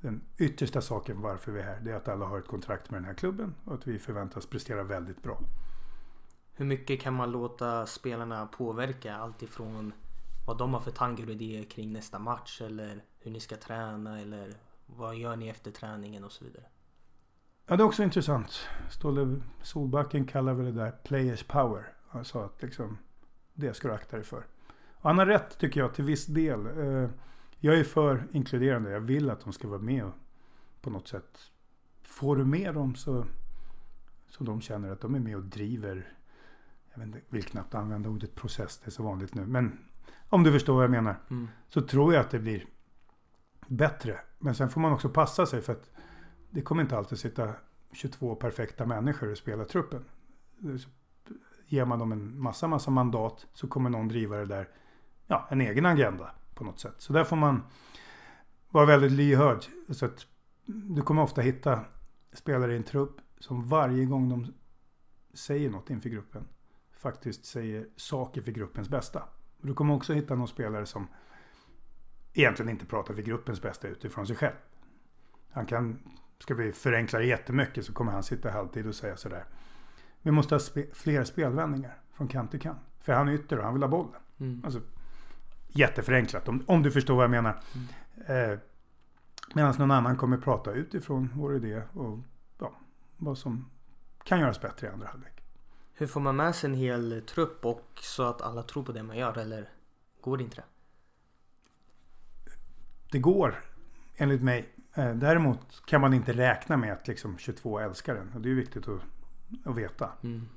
den yttersta saken varför vi är här, det är att alla har ett kontrakt med den här klubben och att vi förväntas prestera väldigt bra. Hur mycket kan man låta spelarna påverka alltifrån vad de har för tankar och idéer kring nästa match eller hur ni ska träna eller vad gör ni efter träningen och så vidare? Ja, det är också intressant. Ståle Solbacken kallar väl det där players power. Han sa att liksom, det ska du akta dig för. Och han har rätt tycker jag till viss del. Eh, jag är för inkluderande. Jag vill att de ska vara med och på något sätt. Får du med dem så, så de känner att de är med och driver jag inte, vill knappt använda ordet process, det är så vanligt nu. Men om du förstår vad jag menar. Mm. Så tror jag att det blir bättre Men sen får man också passa sig för att det kommer inte alltid sitta 22 perfekta människor och spela truppen. Ger man dem en massa, massa mandat så kommer någon driva det där, ja, en egen agenda på något sätt. Så där får man vara väldigt lyhörd. Så att du kommer ofta hitta spelare i en trupp som varje gång de säger något inför gruppen faktiskt säger saker för gruppens bästa. Du kommer också hitta någon spelare som egentligen inte pratar för gruppens bästa utifrån sig själv. Han kan, ska vi förenkla det jättemycket så kommer han sitta halvtid och säga sådär. Vi måste ha spe, fler spelvändningar från kant till kant. För han är ytter och han vill ha bollen. Mm. Alltså, jätteförenklat om, om du förstår vad jag menar. Mm. Eh, Medan någon annan kommer prata utifrån vår idé och ja, vad som kan göras bättre i andra halvlek. Hur får man med sig en hel trupp och så att alla tror på det man gör eller går det inte det? Det går enligt mig. Eh, däremot kan man inte räkna med att liksom 22 älskar den. Och det är viktigt att, att veta. Mm.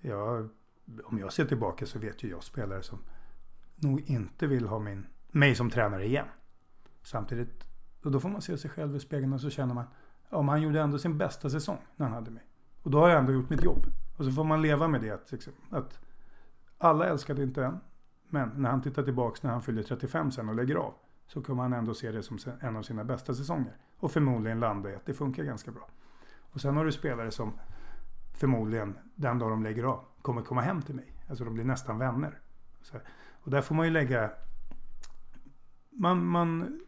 Jag, om jag ser tillbaka så vet ju jag spelare som nog inte vill ha min, mig som tränare igen. Samtidigt, och då får man se sig själv i spegeln och så känner man om han gjorde ändå sin bästa säsong när han hade mig. Och då har jag ändå gjort mitt jobb. Och så får man leva med det. Att, liksom, att alla älskade inte en. Men när han tittar tillbaks när han fyller 35 sen och lägger av. Så kommer han ändå se det som en av sina bästa säsonger. Och förmodligen landa i att det funkar ganska bra. Och sen har du spelare som förmodligen den dag de lägger av kommer komma hem till mig. Alltså de blir nästan vänner. och där får man ju lägga... Man, man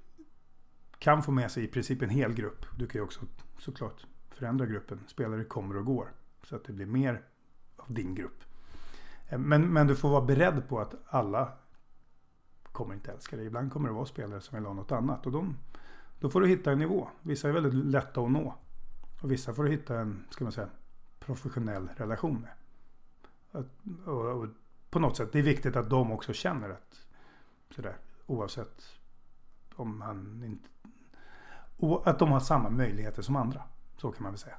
kan få med sig i princip en hel grupp. Du kan ju också såklart förändra gruppen. Spelare kommer och går. Så att det blir mer av din grupp. Eh, men, men du får vara beredd på att alla kommer inte älska dig. Ibland kommer det vara spelare som vill ha något annat. Och de, då får du hitta en nivå. Vissa är väldigt lätta att nå. Och vissa får du hitta en, ska man säga, professionell relation med. Att, och, och på något sätt, det är viktigt att de också känner att sådär, oavsett om han inte... Att de har samma möjligheter som andra. Så kan man väl säga.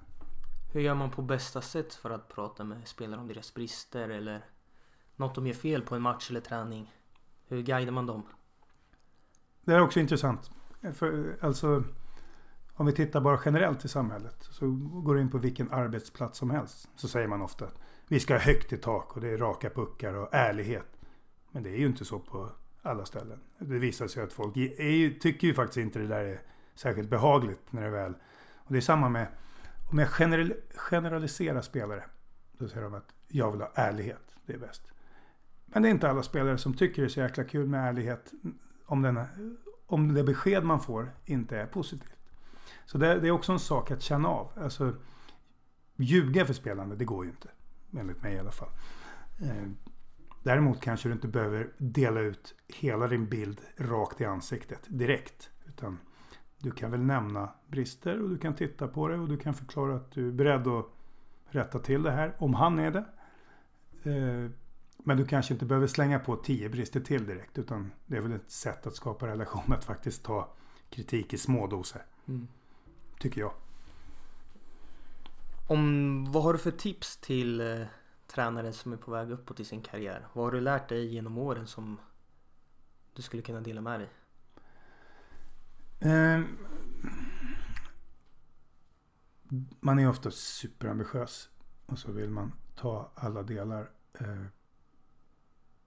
Hur gör man på bästa sätt för att prata med spelare om deras brister eller något de gör fel på en match eller träning? Hur guidar man dem? Det är också intressant. För, alltså, om vi tittar bara generellt i samhället så går du in på vilken arbetsplats som helst så säger man ofta att vi ska ha högt i tak och det är raka puckar och ärlighet. Men det är ju inte så på alla ställen. Det visar sig att folk är, tycker ju faktiskt inte det där är särskilt behagligt när det väl... Och det är samma med om jag general, generaliserar spelare. Då säger de att jag vill ha ärlighet. Det är bäst. Men det är inte alla spelare som tycker det är så jäkla kul med ärlighet. Om, den, om det besked man får inte är positivt. Så det, det är också en sak att känna av. Alltså, ljuga för spelande, det går ju inte. Enligt mig i alla fall. Eh, däremot kanske du inte behöver dela ut hela din bild rakt i ansiktet direkt. Utan du kan väl nämna brister och du kan titta på det och du kan förklara att du är beredd att rätta till det här. Om han är det. Eh, men du kanske inte behöver slänga på tio brister till direkt. Utan det är väl ett sätt att skapa relation att faktiskt ta kritik i små doser. Mm. Tycker jag. Om, vad har du för tips till eh, tränare som är på väg uppåt i sin karriär? Vad har du lärt dig genom åren som du skulle kunna dela med dig? Eh, man är ofta superambitiös och så vill man ta alla delar. Eh,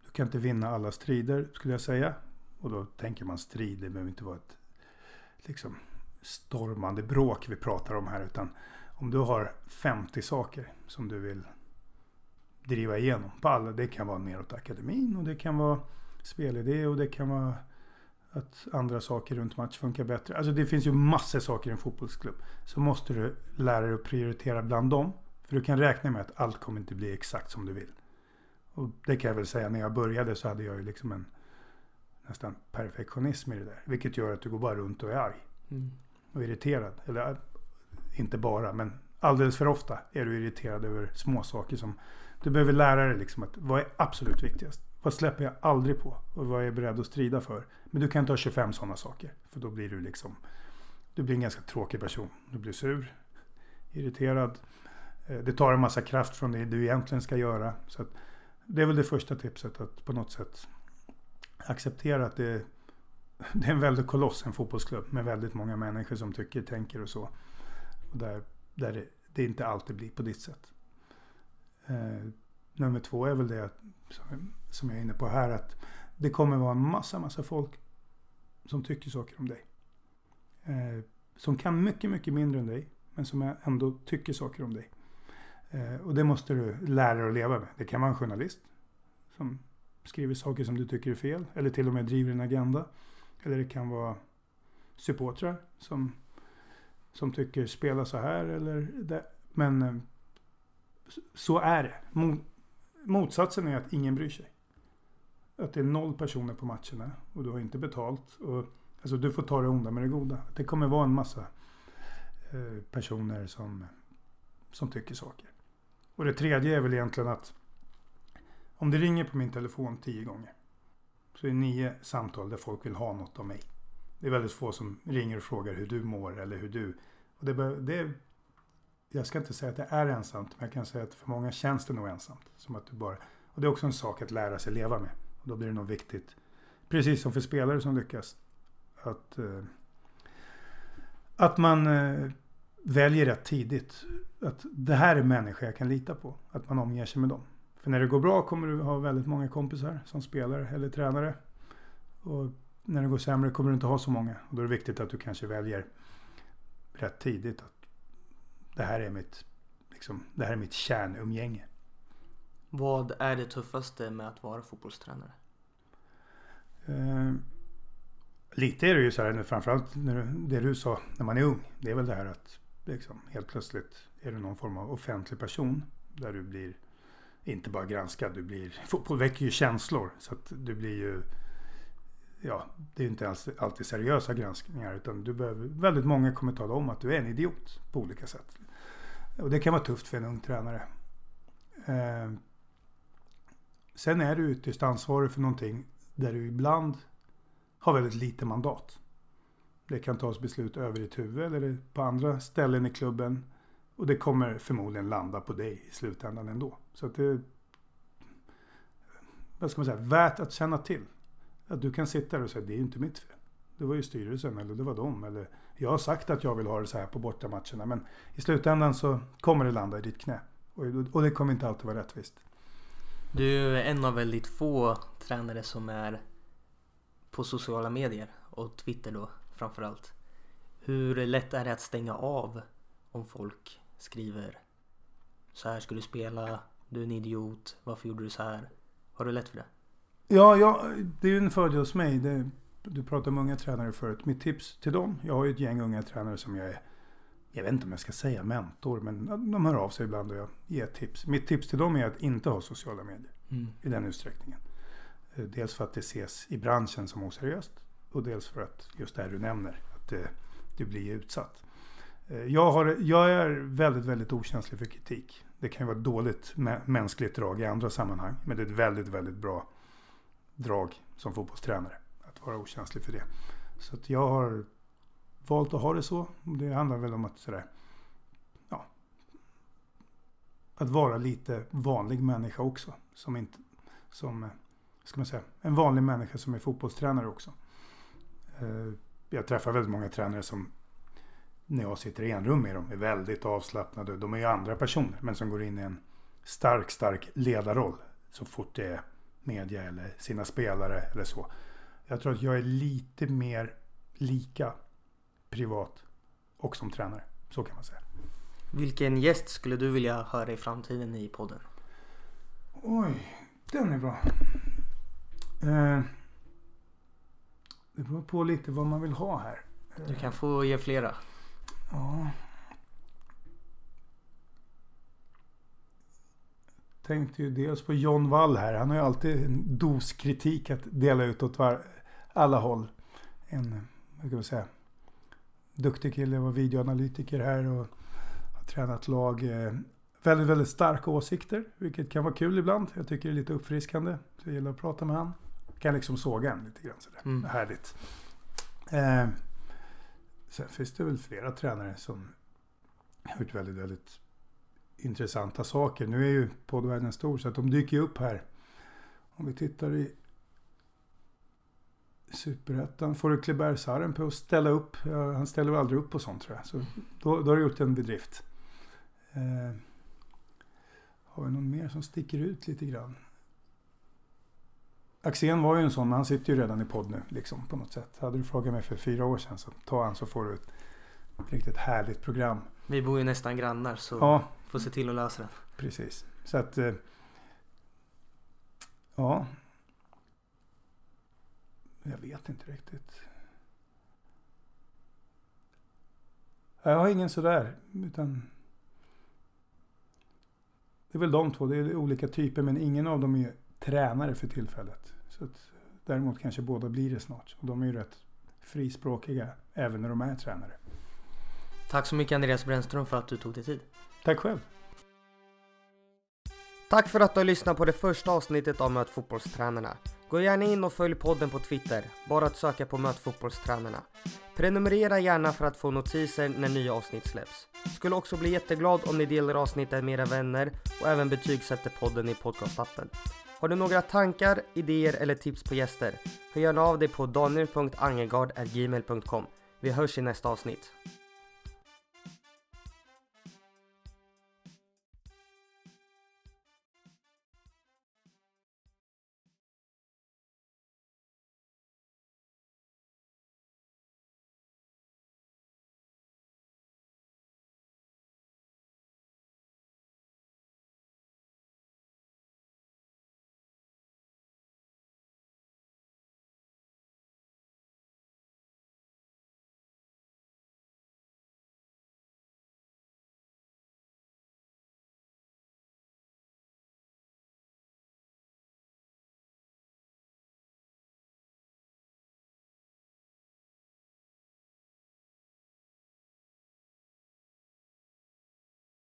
du kan inte vinna alla strider skulle jag säga. Och då tänker man strid, det behöver inte vara ett liksom, stormande bråk vi pratar om här. Utan om du har 50 saker som du vill driva igenom på alla. Det kan vara neråt akademin och det kan vara spelidé och det kan vara att andra saker runt match funkar bättre. Alltså det finns ju massor saker i en fotbollsklubb. Så måste du lära dig att prioritera bland dem. För du kan räkna med att allt kommer inte bli exakt som du vill. Och det kan jag väl säga, när jag började så hade jag ju liksom en nästan perfektionism i det där. Vilket gör att du går bara runt och är arg. Mm. Och irriterad. Eller inte bara, men alldeles för ofta är du irriterad över små saker som du behöver lära dig liksom att vad är absolut viktigast? Vad släpper jag aldrig på? Och vad är jag beredd att strida för? Men du kan inte ha 25 sådana saker. För då blir du liksom... Du blir en ganska tråkig person. Du blir sur, irriterad. Eh, det tar en massa kraft från det du egentligen ska göra. Så det är väl det första tipset. Att på något sätt acceptera att det... det är en väldigt koloss, en fotbollsklubb med väldigt många människor som tycker, tänker och så. Och där, där det, det inte alltid blir på ditt sätt. Eh, nummer två är väl det att som jag är inne på här att det kommer vara en massa, massa folk som tycker saker om dig. Eh, som kan mycket, mycket mindre än dig. Men som ändå tycker saker om dig. Eh, och det måste du lära dig att leva med. Det kan vara en journalist som skriver saker som du tycker är fel. Eller till och med driver en agenda. Eller det kan vara supportrar som, som tycker spela så här eller det. Men eh, så är det. Motsatsen är att ingen bryr sig. Att det är noll personer på matcherna och du har inte betalt. Och, alltså du får ta det onda med det goda. Det kommer vara en massa eh, personer som, som tycker saker. Och det tredje är väl egentligen att om det ringer på min telefon tio gånger så är det nio samtal där folk vill ha något av mig. Det är väldigt få som ringer och frågar hur du mår eller hur du... Och det, det, jag ska inte säga att det är ensamt, men jag kan säga att för många känns det nog ensamt. Som att du bara, och det är också en sak att lära sig leva med. Och då blir det nog viktigt, precis som för spelare som lyckas, att, eh, att man eh, väljer rätt tidigt. Att det här är människor jag kan lita på. Att man omger sig med dem. För när det går bra kommer du ha väldigt många kompisar som spelare eller tränare. Och när det går sämre kommer du inte ha så många. Och då är det viktigt att du kanske väljer rätt tidigt. Att det här är mitt, liksom, det här är mitt kärnumgänge. Vad är det tuffaste med att vara fotbollstränare? Eh, lite är det ju så här, framförallt när, det du sa när man är ung. Det är väl det här att liksom, helt plötsligt är du någon form av offentlig person. Där du blir inte bara granskad, du blir... Fotboll väcker ju känslor. Så att du blir ju... Ja, det är inte alls, alltid seriösa granskningar. Utan du behöver, väldigt många kommer tala om att du är en idiot på olika sätt. Och det kan vara tufft för en ung tränare. Eh, sen är du ytterst ansvarig för någonting där du ibland har väldigt lite mandat. Det kan tas beslut över ditt huvud eller på andra ställen i klubben. Och det kommer förmodligen landa på dig i slutändan ändå. Så att det vad ska man säga, värt att känna till. Att du kan sitta där och säga det är inte mitt fel. Det var ju styrelsen eller det var dem. Eller jag har sagt att jag vill ha det så här på bortamatcherna. Men i slutändan så kommer det landa i ditt knä. Och det kommer inte alltid vara rättvist. Du är en av väldigt få tränare som är på sociala medier och Twitter då framförallt. Hur lätt är det att stänga av om folk skriver så här ska du spela, du är en idiot, varför gjorde du så här? Har du lätt för det? Ja, ja det är ju en fördel hos mig. Det, du pratade om unga tränare förut. Mitt tips till dem, jag har ju ett gäng unga tränare som jag är, jag vet inte om jag ska säga mentor, men de hör av sig ibland och jag ger tips. Mitt tips till dem är att inte ha sociala medier mm. i den utsträckningen. Eh, dels för att det ses i branschen som oseriöst och dels för att just det här du nämner, att det, du blir utsatt. Eh, jag, har, jag är väldigt, väldigt okänslig för kritik. Det kan ju vara ett dåligt mänskligt drag i andra sammanhang. Men det är ett väldigt, väldigt bra drag som fotbollstränare. Att vara okänslig för det. Så att jag har valt att ha det så. Det handlar väl om att sådär, ja, att vara lite vanlig människa också. Som inte, som, eh, ska man säga, en vanlig människa som är fotbollstränare också. Eh, jag träffar väldigt många tränare som när jag sitter i en rum med dem är väldigt avslappnade. De är ju andra personer men som går in i en stark, stark ledarroll så fort det är media eller sina spelare eller så. Jag tror att jag är lite mer lika privat och som tränare. Så kan man säga. Vilken gäst skulle du vilja höra i framtiden i podden? Oj, den är bra. Eh, det beror på lite vad man vill ha här. Du kan få ge flera. Ja. Tänkte ju dels på John Wall här. Han har ju alltid en dos kritik att dela ut åt var, alla håll. En, vad ska man säga, duktig kille var videoanalytiker här och har tränat lag. Eh, väldigt, väldigt starka åsikter, vilket kan vara kul ibland. Jag tycker det är lite uppfriskande. Så jag gillar att prata med han. Kan liksom såga en lite grann sådär. Mm. Härligt. Eh, Sen finns det väl flera tränare som har gjort väldigt, väldigt intressanta saker. Nu är ju poddvärlden stor så att de dyker upp här. Om vi tittar i Superettan får du Klebergsarren på att ställa upp. Han ställer väl aldrig upp på sånt tror jag. Så då, då har du gjort en bedrift. Eh, har vi någon mer som sticker ut lite grann? Axén var ju en sån, han sitter ju redan i podd nu liksom på något sätt. Hade du frågat mig för fyra år sedan så ta han så får du ett riktigt härligt program. Vi bor ju nästan grannar så Ja, får se till att lösa det. precis. Så att... Eh, ja. Jag vet inte riktigt. Jag har ingen sådär, utan... Det är väl de två, det är olika typer men ingen av dem är tränare för tillfället. Så att, däremot kanske båda blir det snart. Och de är ju rätt frispråkiga även när de är tränare. Tack så mycket Andreas Brännström för att du tog dig tid. Tack själv! Tack för att du har lyssnat på det första avsnittet av Möt fotbollstränarna. Gå gärna in och följ podden på Twitter, bara att söka på Möt fotbollstränarna. Prenumerera gärna för att få notiser när nya avsnitt släpps. Skulle också bli jätteglad om ni delar avsnittet med era vänner och även betygsätter podden i podcastappen. Har du några tankar, idéer eller tips på gäster? Hör gärna av dig på daniel.angegard.gmail.com. Vi hörs i nästa avsnitt.